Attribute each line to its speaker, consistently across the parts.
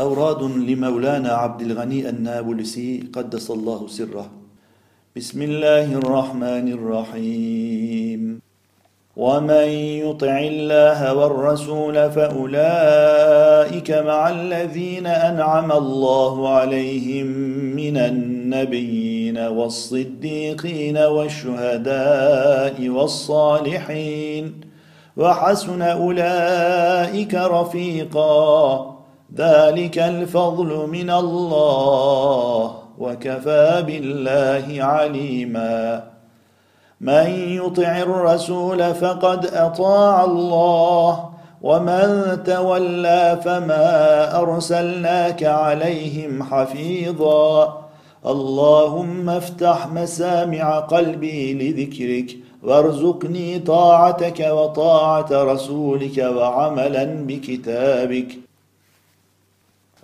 Speaker 1: أوراد لمولانا عبد الغني النابلسي قدس الله سره بسم الله الرحمن الرحيم ومن يطع الله والرسول فاولئك مع الذين انعم الله عليهم من النبيين والصديقين والشهداء والصالحين وحسن اولئك رفيقا ذلك الفضل من الله وكفى بالله عليما من يطع الرسول فقد اطاع الله ومن تولى فما ارسلناك عليهم حفيظا اللهم افتح مسامع قلبي لذكرك وارزقني طاعتك وطاعه رسولك وعملا بكتابك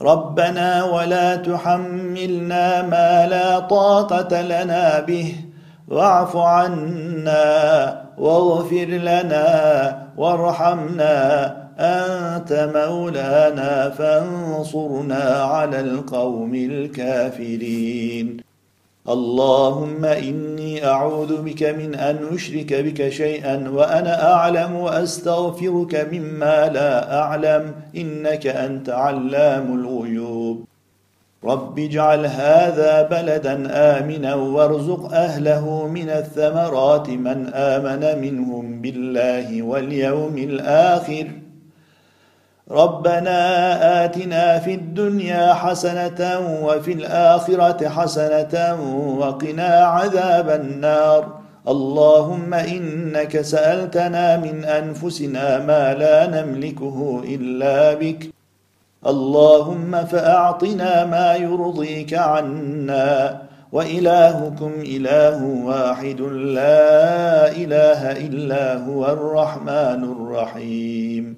Speaker 1: ربنا ولا تحملنا ما لا طاقه لنا به واعف عنا واغفر لنا وارحمنا انت مولانا فانصرنا على القوم الكافرين اللهم إني أعوذ بك من أن أشرك بك شيئا وأنا أعلم وأستغفرك مما لا أعلم إنك أنت علام الغيوب رب اجعل هذا بلدا آمنا وارزق أهله من الثمرات من آمن منهم بالله واليوم الآخر ۖ ربنا آتنا في الدنيا حسنة وفي الآخرة حسنة وقنا عذاب النار اللهم إنك سألتنا من أنفسنا ما لا نملكه إلا بك اللهم فأعطنا ما يرضيك عنا وإلهكم إله واحد لا إله إلا هو الرحمن الرحيم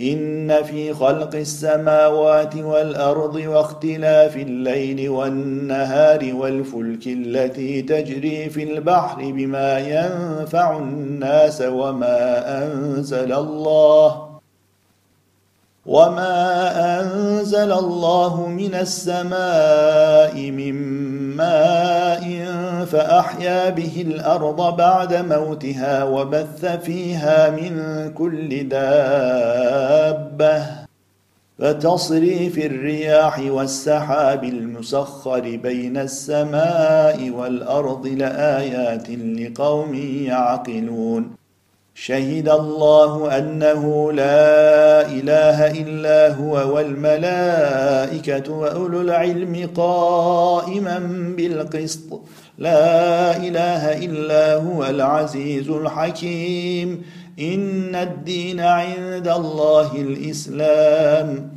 Speaker 1: ان في خلق السماوات والارض واختلاف الليل والنهار والفلك التي تجري في البحر بما ينفع الناس وما انزل الله وما انزل الله من السماء من ماء فأحيا به الأرض بعد موتها وبث فيها من كل دابة فتصري في الرياح والسحاب المسخر بين السماء والأرض لآيات لقوم يعقلون شهد الله انه لا اله الا هو والملائكه واولو العلم قائما بالقسط لا اله الا هو العزيز الحكيم ان الدين عند الله الاسلام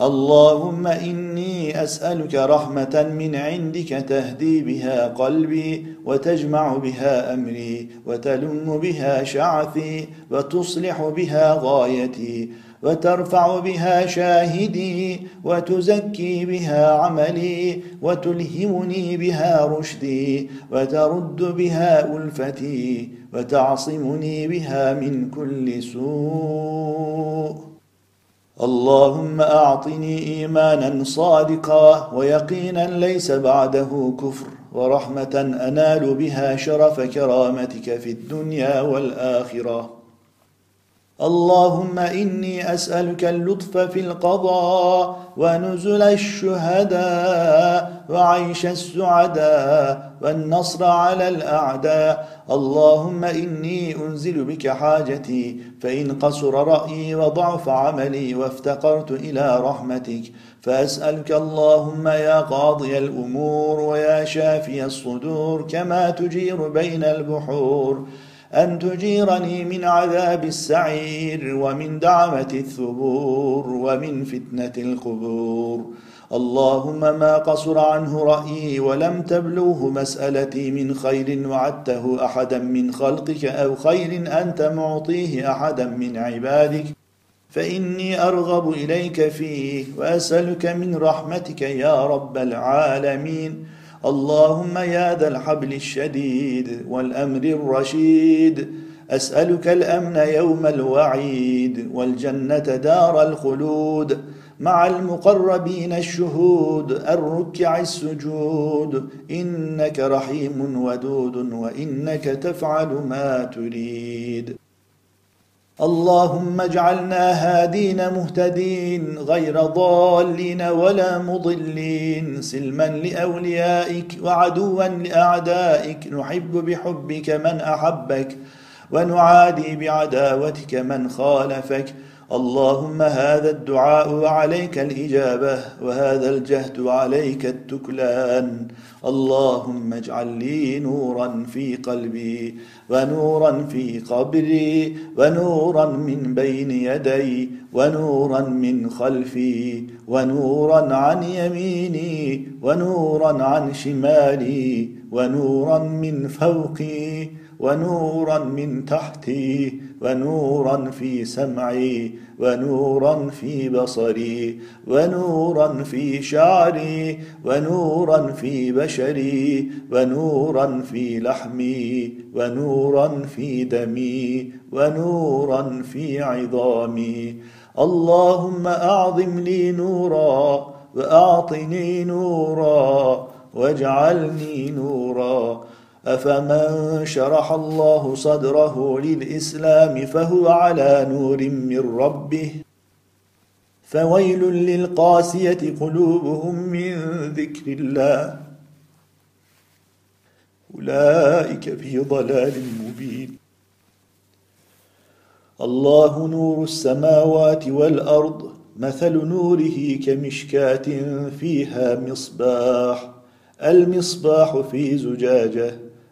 Speaker 1: اللهم اني اسالك رحمه من عندك تهدي بها قلبي وتجمع بها امري وتلم بها شعثي وتصلح بها غايتي وترفع بها شاهدي وتزكي بها عملي وتلهمني بها رشدي وترد بها الفتي وتعصمني بها من كل سوء اللهم اعطني ايمانا صادقا ويقينا ليس بعده كفر ورحمه انال بها شرف كرامتك في الدنيا والاخره اللهم إني أسألك اللطف في القضاء ونزل الشهداء وعيش السعداء والنصر على الأعداء اللهم إني أنزل بك حاجتي فإن قصر رأيي وضعف عملي وافتقرت إلى رحمتك فأسألك اللهم يا قاضي الأمور ويا شافي الصدور كما تجير بين البحور أن تجيرني من عذاب السعير ومن دعمة الثبور ومن فتنة القبور اللهم ما قصر عنه رأيي ولم تبلوه مسألتي من خير وعدته أحدا من خلقك أو خير أنت معطيه أحدا من عبادك فإني أرغب إليك فيه وأسألك من رحمتك يا رب العالمين اللهم يا ذا الحبل الشديد والامر الرشيد اسالك الامن يوم الوعيد والجنه دار الخلود مع المقربين الشهود الركع السجود انك رحيم ودود وانك تفعل ما تريد اللهم اجعلنا هادين مهتدين غير ضالين ولا مضلين سلما لاوليائك وعدوا لاعدائك نحب بحبك من احبك ونعادي بعداوتك من خالفك اللهم هذا الدعاء وعليك الاجابه وهذا الجهد وعليك التكلان اللهم اجعل لي نورا في قلبي ونورا في قبري ونورا من بين يدي ونورا من خلفي ونورا عن يميني ونورا عن شمالي ونورا من فوقي ونورا من تحتي ونورا في سمعي ونورا في بصري ونورا في شعري ونورا في بشري ونورا في لحمي ونورا في دمي ونورا في عظامي اللهم اعظم لي نورا واعطني نورا واجعلني نورا أفمن شرح الله صدره للإسلام فهو على نور من ربه فويل للقاسية قلوبهم من ذكر الله أولئك في ضلال مبين الله نور السماوات والأرض مثل نوره كمشكاة فيها مصباح المصباح في زجاجه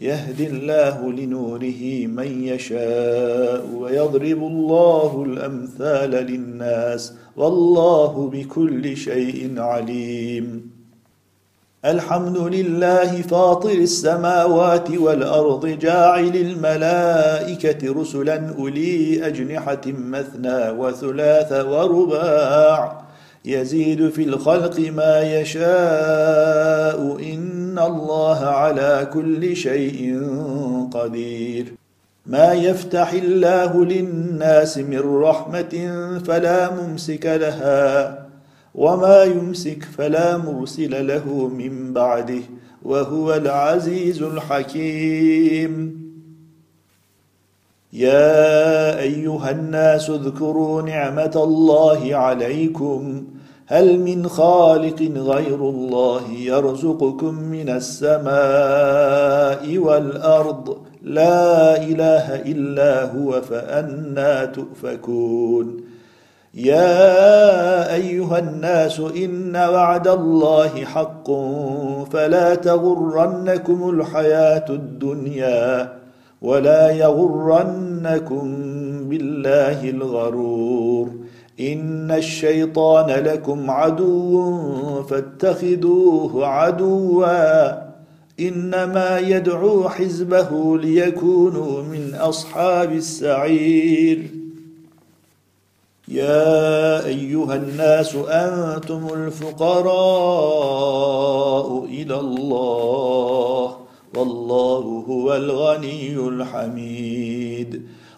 Speaker 1: يهدي الله لنوره من يشاء ويضرب الله الامثال للناس والله بكل شيء عليم الحمد لله فاطر السماوات والارض جاعل الملائكه رسلا اولي اجنحه مثنى وثلاث ورباع يزيد في الخلق ما يشاء ان الله على كل شيء قدير ما يفتح الله للناس من رحمة فلا ممسك لها وما يمسك فلا مرسل له من بعده وهو العزيز الحكيم يا أيها الناس اذكروا نعمة الله عليكم هل من خالق غير الله يرزقكم من السماء والارض لا اله الا هو فانا تؤفكون يا ايها الناس ان وعد الله حق فلا تغرنكم الحياه الدنيا ولا يغرنكم بالله الغرور إن الشيطان لكم عدو فاتخذوه عدوا إنما يدعو حزبه ليكونوا من أصحاب السعير يا أيها الناس أنتم الفقراء إلى الله والله هو الغني الحميد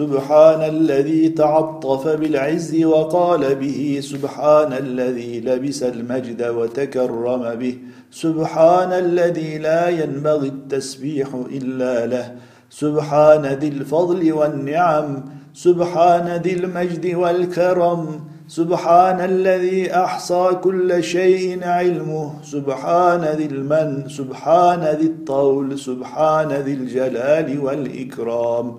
Speaker 1: سبحان الذي تعطف بالعز وقال به سبحان الذي لبس المجد وتكرم به سبحان الذي لا ينبغي التسبيح الا له سبحان ذي الفضل والنعم سبحان ذي المجد والكرم سبحان الذي احصى كل شيء علمه سبحان ذي المن سبحان ذي الطول سبحان ذي الجلال والاكرام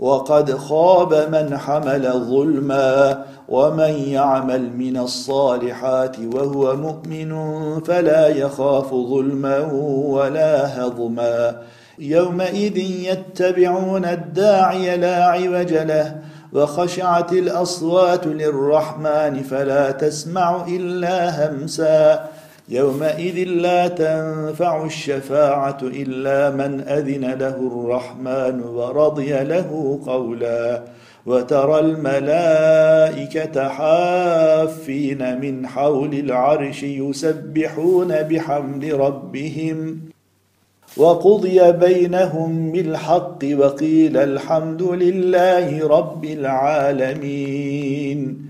Speaker 1: وقد خاب من حمل ظلما ومن يعمل من الصالحات وهو مؤمن فلا يخاف ظلما ولا هضما يومئذ يتبعون الداعي لا عوج له وخشعت الاصوات للرحمن فلا تسمع الا همسا يومئذ لا تنفع الشفاعة إلا من أذن له الرحمن ورضي له قولا وترى الملائكة حافين من حول العرش يسبحون بحمد ربهم وقضي بينهم بالحق وقيل الحمد لله رب العالمين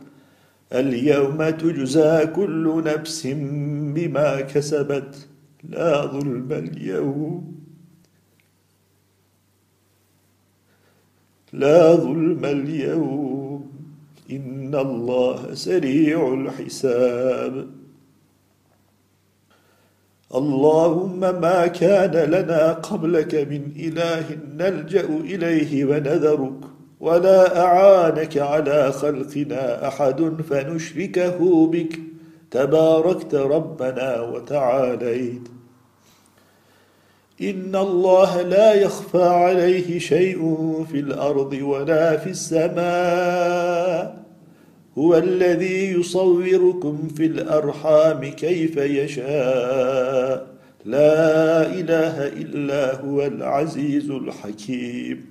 Speaker 1: اليوم تجزى كل نفس بما كسبت لا ظلم اليوم لا ظلم اليوم ان الله سريع الحساب اللهم ما كان لنا قبلك من اله نلجا اليه ونذرك ولا أعانك على خلقنا أحد فنشركه بك تباركت ربنا وتعاليت إن الله لا يخفى عليه شيء في الأرض ولا في السماء هو الذي يصوركم في الأرحام كيف يشاء لا إله إلا هو العزيز الحكيم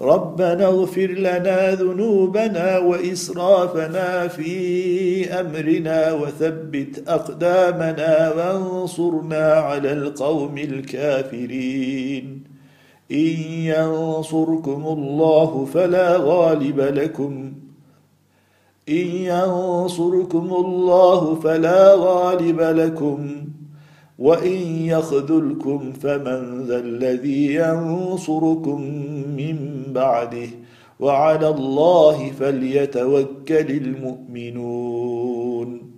Speaker 1: ربنا اغفر لنا ذنوبنا واسرافنا في امرنا وثبت اقدامنا وانصرنا على القوم الكافرين ان ينصركم الله فلا غالب لكم ان ينصركم الله فلا غالب لكم وان يخذلكم فمن ذا الذي ينصركم من بعده وعلى الله فليتوكل المؤمنون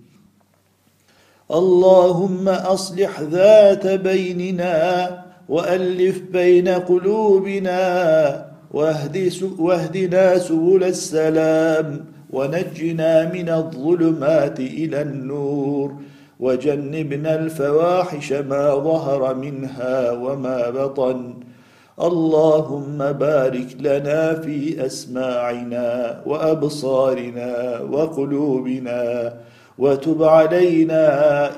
Speaker 1: اللهم اصلح ذات بيننا والف بين قلوبنا واهدنا سبل السلام ونجنا من الظلمات الى النور وجنبنا الفواحش ما ظهر منها وما بطن اللهم بارك لنا في اسماعنا وابصارنا وقلوبنا وتب علينا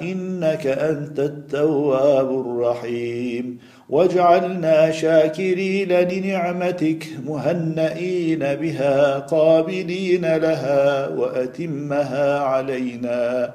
Speaker 1: انك انت التواب الرحيم واجعلنا شاكرين لنعمتك مهنئين بها قابلين لها واتمها علينا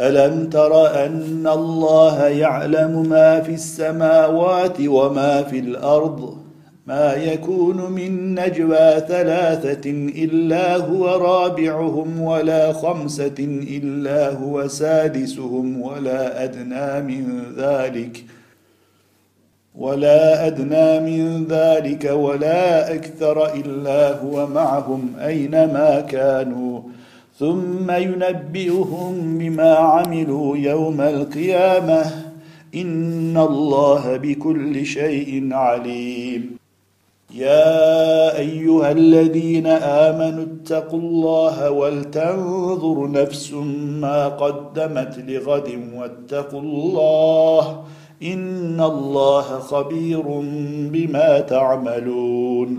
Speaker 1: الم تر ان الله يعلم ما في السماوات وما في الارض ما يكون من نجوى ثلاثه الا هو رابعهم ولا خمسه الا هو سادسهم ولا ادنى من ذلك ولا ادنى من ذلك ولا اكثر الا هو معهم اينما كانوا ثم ينبئهم بما عملوا يوم القيامه ان الله بكل شيء عليم يا ايها الذين امنوا اتقوا الله ولتنظر نفس ما قدمت لغد واتقوا الله ان الله خبير بما تعملون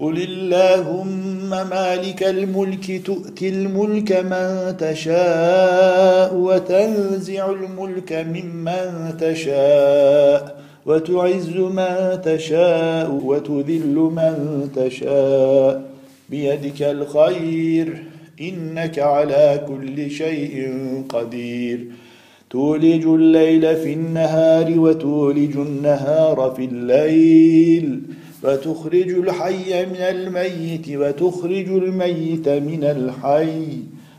Speaker 1: قل اللهم مالك الملك تؤتي الملك من تشاء وتنزع الملك ممن تشاء وتعز من تشاء وتذل من تشاء بيدك الخير انك على كل شيء قدير تولج الليل في النهار وتولج النهار في الليل فتخرج الحي من الميت وتخرج الميت من الحي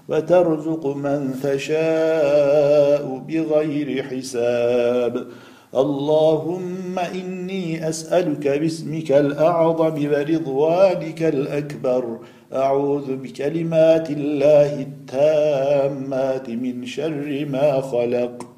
Speaker 1: وترزق من تشاء بغير حساب اللهم اني اسالك باسمك الاعظم ورضوانك الاكبر اعوذ بكلمات الله التامات من شر ما خلق